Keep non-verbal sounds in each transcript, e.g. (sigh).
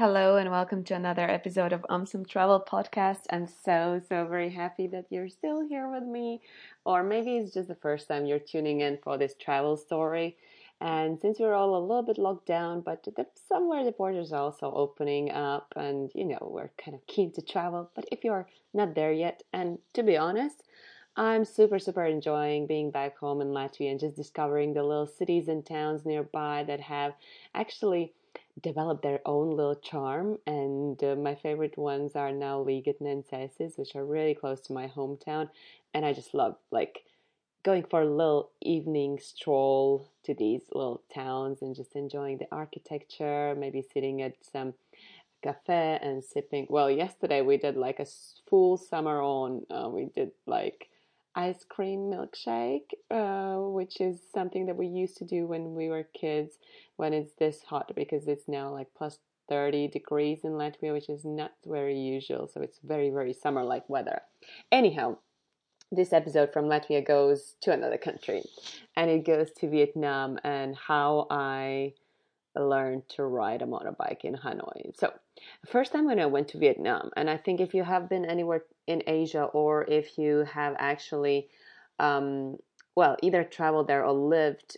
Hello and welcome to another episode of um Awesome Travel Podcast. I'm so, so very happy that you're still here with me. Or maybe it's just the first time you're tuning in for this travel story. And since we're all a little bit locked down, but somewhere the borders are also opening up, and you know, we're kind of keen to travel. But if you're not there yet, and to be honest, I'm super, super enjoying being back home in Latvia and just discovering the little cities and towns nearby that have actually developed their own little charm. And uh, my favorite ones are now Ligatne and Cēsis, which are really close to my hometown. And I just love like going for a little evening stroll to these little towns and just enjoying the architecture, maybe sitting at some cafe and sipping. Well, yesterday we did like a full summer on. Uh, we did like ice cream milkshake, uh, which is something that we used to do when we were kids when it's this hot because it's now like plus 30 degrees in Latvia, which is not very usual. So it's very, very summer like weather. Anyhow, this episode from Latvia goes to another country and it goes to Vietnam and how I learned to ride a motorbike in Hanoi. So, first time when I went to Vietnam, and I think if you have been anywhere in Asia or if you have actually, um, well, either traveled there or lived,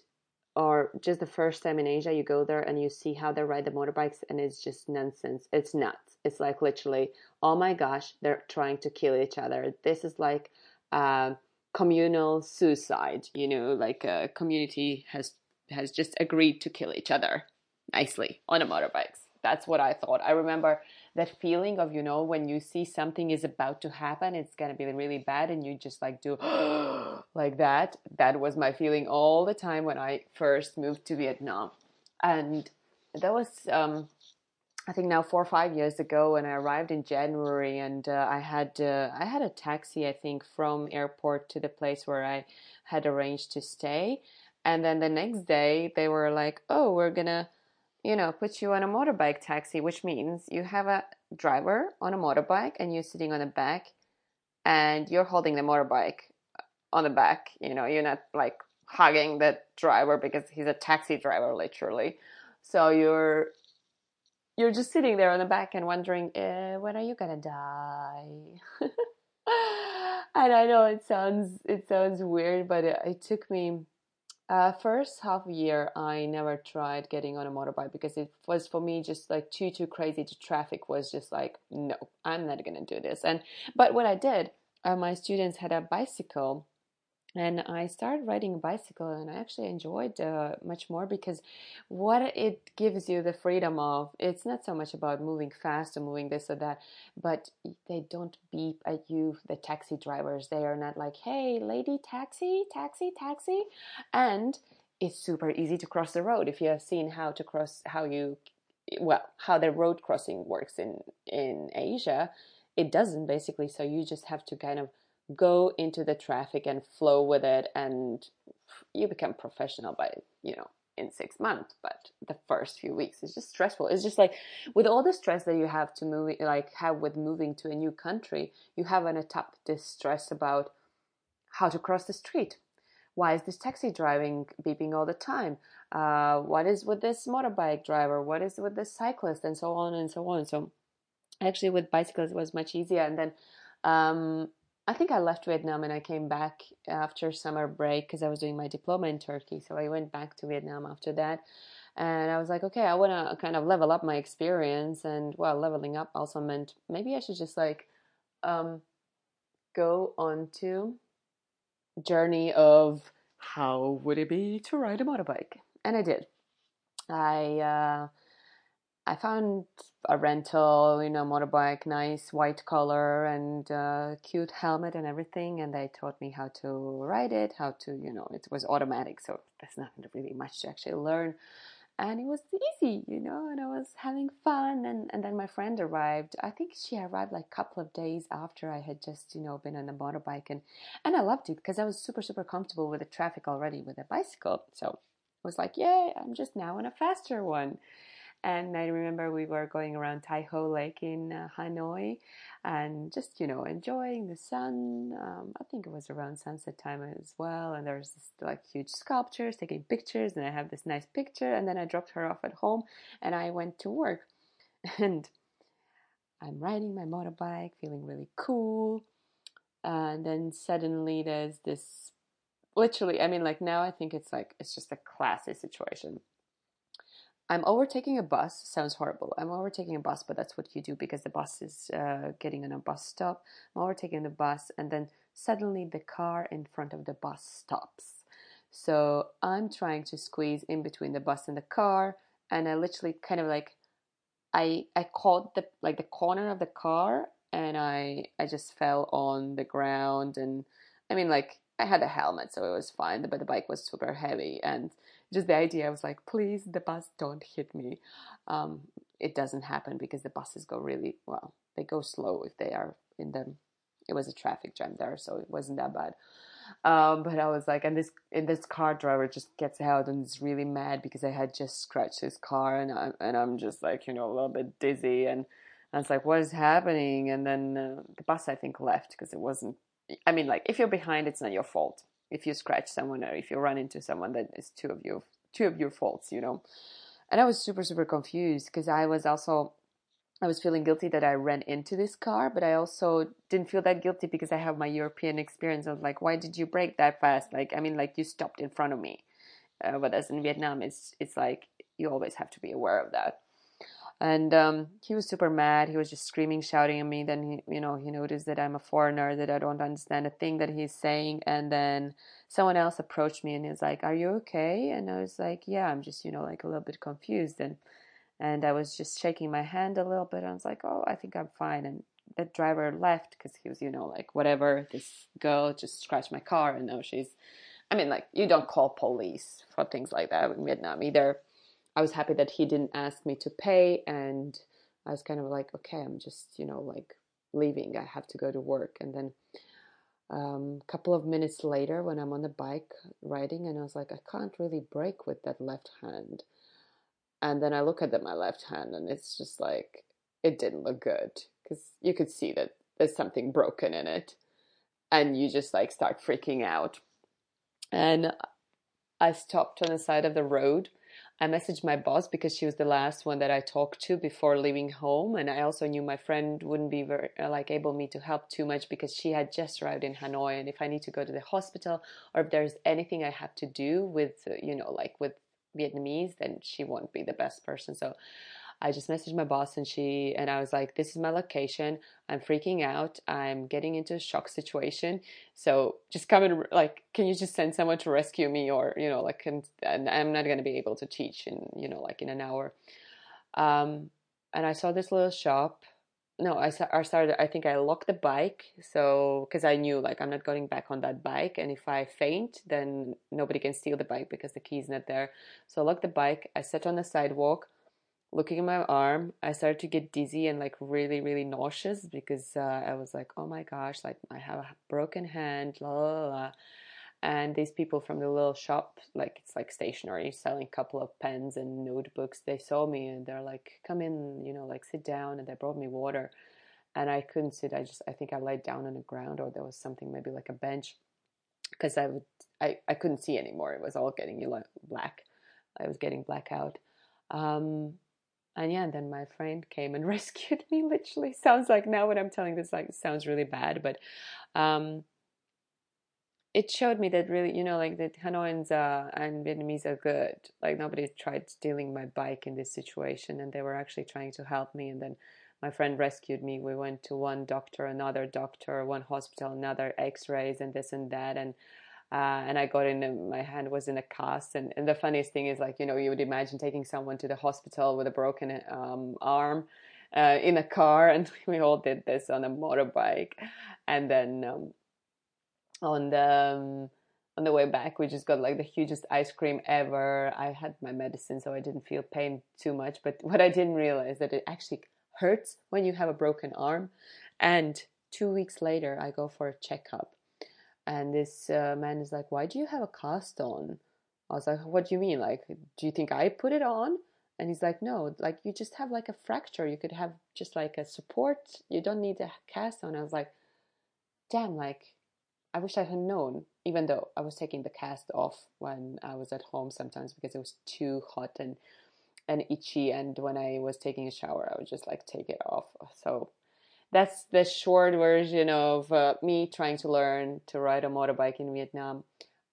or just the first time in Asia, you go there and you see how they ride the motorbikes, and it's just nonsense. It's nuts. It's like literally, oh my gosh, they're trying to kill each other. This is like uh, communal suicide. You know, like a community has has just agreed to kill each other nicely on a motorbikes. That's what I thought. I remember that feeling of, you know, when you see something is about to happen, it's going to be really bad, and you just like do (gasps) like that. That was my feeling all the time when I first moved to Vietnam. And that was, um, I think now four or five years ago when I arrived in January and uh, I had uh, I had a taxi I think from airport to the place where I had arranged to stay and then the next day they were like oh we're gonna you know, puts you on a motorbike taxi, which means you have a driver on a motorbike and you're sitting on the back and you're holding the motorbike on the back. You know, you're not like hugging the driver because he's a taxi driver, literally. So you're you're just sitting there on the back and wondering, eh, when are you gonna die? (laughs) and I know it sounds it sounds weird, but it, it took me uh, first half year, I never tried getting on a motorbike because it was for me just like too too crazy. The traffic was just like, no, I'm not gonna do this. And but what I did, uh, my students had a bicycle and I started riding a bicycle, and I actually enjoyed uh, much more because what it gives you the freedom of it's not so much about moving fast or moving this or that, but they don't beep at you. The taxi drivers they are not like, "Hey, lady, taxi, taxi, taxi," and it's super easy to cross the road if you have seen how to cross how you well how the road crossing works in in Asia. It doesn't basically, so you just have to kind of go into the traffic and flow with it and you become professional by you know in six months but the first few weeks is just stressful. It's just like with all the stress that you have to move like have with moving to a new country you have on a top this stress about how to cross the street. Why is this taxi driving beeping all the time? Uh, what is with this motorbike driver? What is with this cyclist? And so on and so on. So actually with bicycles it was much easier. And then um, I think I left Vietnam and I came back after summer break because I was doing my diploma in Turkey. So I went back to Vietnam after that. And I was like, okay, I want to kind of level up my experience. And well, leveling up also meant maybe I should just like um, go on to journey of how would it be to ride a motorbike? And I did. I uh, I found a rental, you know, motorbike, nice white color and uh, cute helmet and everything. And they taught me how to ride it, how to, you know, it was automatic, so there's not really much to actually learn. And it was easy, you know, and I was having fun. And, and then my friend arrived. I think she arrived like a couple of days after I had just, you know, been on a motorbike. And, and I loved it because I was super, super comfortable with the traffic already with a bicycle. So I was like, yay, I'm just now on a faster one. And I remember we were going around Tay Ho Lake in uh, Hanoi and just, you know, enjoying the sun. Um, I think it was around sunset time as well. And there's this like huge sculptures, taking pictures. And I have this nice picture. And then I dropped her off at home and I went to work. (laughs) and I'm riding my motorbike, feeling really cool. And then suddenly there's this literally, I mean, like now I think it's like, it's just a classy situation. I'm overtaking a bus. Sounds horrible. I'm overtaking a bus, but that's what you do because the bus is uh, getting on a bus stop. I'm overtaking the bus, and then suddenly the car in front of the bus stops. So I'm trying to squeeze in between the bus and the car, and I literally kind of like I I caught the like the corner of the car and I I just fell on the ground and I mean like I had a helmet so it was fine but the bike was super heavy and just the idea I was like please the bus don't hit me um, it doesn't happen because the buses go really well they go slow if they are in the it was a traffic jam there so it wasn't that bad um, but I was like, and this and this car driver just gets out and is really mad because I had just scratched his car, and I'm and I'm just like, you know, a little bit dizzy, and I was like, what is happening? And then uh, the bus, I think, left because it wasn't. I mean, like if you're behind, it's not your fault. If you scratch someone or if you run into someone, then it's two of you, two of your faults, you know. And I was super super confused because I was also I was feeling guilty that I ran into this car, but I also didn't feel that guilty because I have my European experience. I was like, why did you brake that fast? Like, I mean, like you stopped in front of me. Uh, as in Vietnam, it's it's like you always have to be aware of that. And um, he was super mad. He was just screaming, shouting at me. Then he, you know, he noticed that I'm a foreigner, that I don't understand a thing that he's saying. And then someone else approached me and was like, "Are you okay?" And I was like, "Yeah, I'm just, you know, like a little bit confused." And and I was just shaking my hand a little bit. I was like, "Oh, I think I'm fine." And the driver left because he was, you know, like whatever. This girl just scratched my car, and now she's. I mean, like you don't call police for things like that in Vietnam either. I was happy that he didn't ask me to pay, and I was kind of like, okay, I'm just, you know, like leaving. I have to go to work, and then a um, couple of minutes later, when I'm on the bike riding, and I was like, I can't really brake with that left hand. And then I look at my left hand and it's just like it didn't look good because you could see that there's something broken in it and you just like start freaking out. And I stopped on the side of the road I messaged my boss because she was the last one that I talked to before leaving home, and I also knew my friend wouldn't be very uh, like able me to help too much because she had just arrived in Hanoi, and if I need to go to the hospital or if there's anything I have to do with uh, you know like with Vietnamese, then she won't be the best person. So I just messaged my boss and she and I was like, "This is my location. I'm freaking out. I'm getting into a shock situation. So just come and like, can you just send someone to rescue me, or you know, like, and I'm not to be able to teach in you know like in an hour." Um, and I saw this little shop no, I, I started, I think I locked the bike. So, because I knew like I'm not going back on that bike. And if I faint, then nobody can steal the bike because the key's not there. So I locked the bike. I sat on the sidewalk looking at my arm. I started to get dizzy and like really, really nauseous because uh, I was like, oh my gosh, like I have a broken hand, la la la and these people from the little shop like it's like stationery selling a couple of pens and notebooks they saw me and they're like come in you know like sit down and they brought me water. And i couldn't sit i just i think i laid down on the ground or there was something maybe like a bench. Because i would I, I couldn't see anymore. It was all getting black. I was getting blackout um and yeah then my friend came and (laughs) rescued me literally sounds like now when i'm telling this like sounds really bad but um it showed me that really, you know, like that Hanoians uh, and Vietnamese are good. Like nobody tried stealing my bike in this situation, and they were actually trying to help me. And then my friend rescued me. We went to one doctor, another doctor, one hospital, another X-rays, and this and that, and uh, and I got in. My hand was in a cast, and, and the funniest thing is, like you know, you would imagine taking someone to the hospital with a broken um, arm. Uh, in a car, and (laughs) we all did this on a motorbike, and then um, on the um, on the way back we just got like the hugest ice cream ever. I had my medicine so i didn't feel pain too much. But what i didn't realize that it actually hurts when you have a broken arm. And two weeks later i go for a checkup and this uh, man is like why do you have a cast on? I was like what do you mean? Like do you think i put it on? And he's like no like you just have like a fracture. You could have just like a support. You don't need a cast on. I was like damn like I wish I had known, even though I was taking the cast off when I was at home sometimes because it was too hot and and itchy. And when I was taking a shower, I would just like take it off. So that's the short version of uh, me trying to learn to ride a motorbike in Vietnam.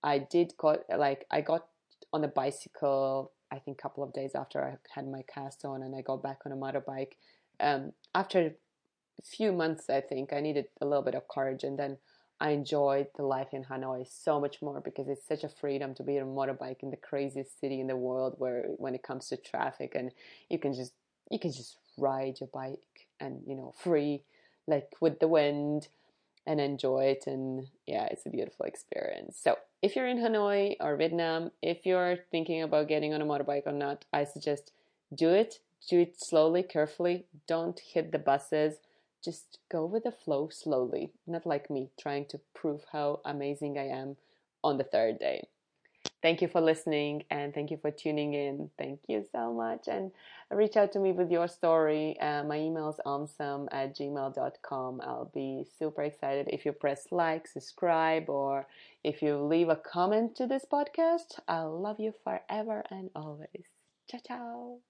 I did got like I got on a bicycle. I think a couple of days after I had my cast on, and I got back on a motorbike. Um, after a few months, I think I needed a little bit of courage, and then I enjoyed the life in Hanoi so much more because it's such a freedom to be on a motorbike in the craziest city in the world where when it comes to traffic and you can just you can just ride your bike and you know free like with the wind and enjoy it. And yeah it's a beautiful experience. So if you're in Hanoi or Vietnam if you're thinking about getting on a motorbike or not I suggest do it. Do it slowly carefully. Don't hit the buses. Just go with the flow slowly, not like me trying to prove how amazing I am on the third day. Thank you for listening and thank you for tuning in. Thank you so much. And reach out to me with your story. Uh, my email is ommmsome at gmail.com. I'll be super excited if you press like, subscribe, or if you leave a comment to this podcast. I'll love you forever and always. Ciao, ciao.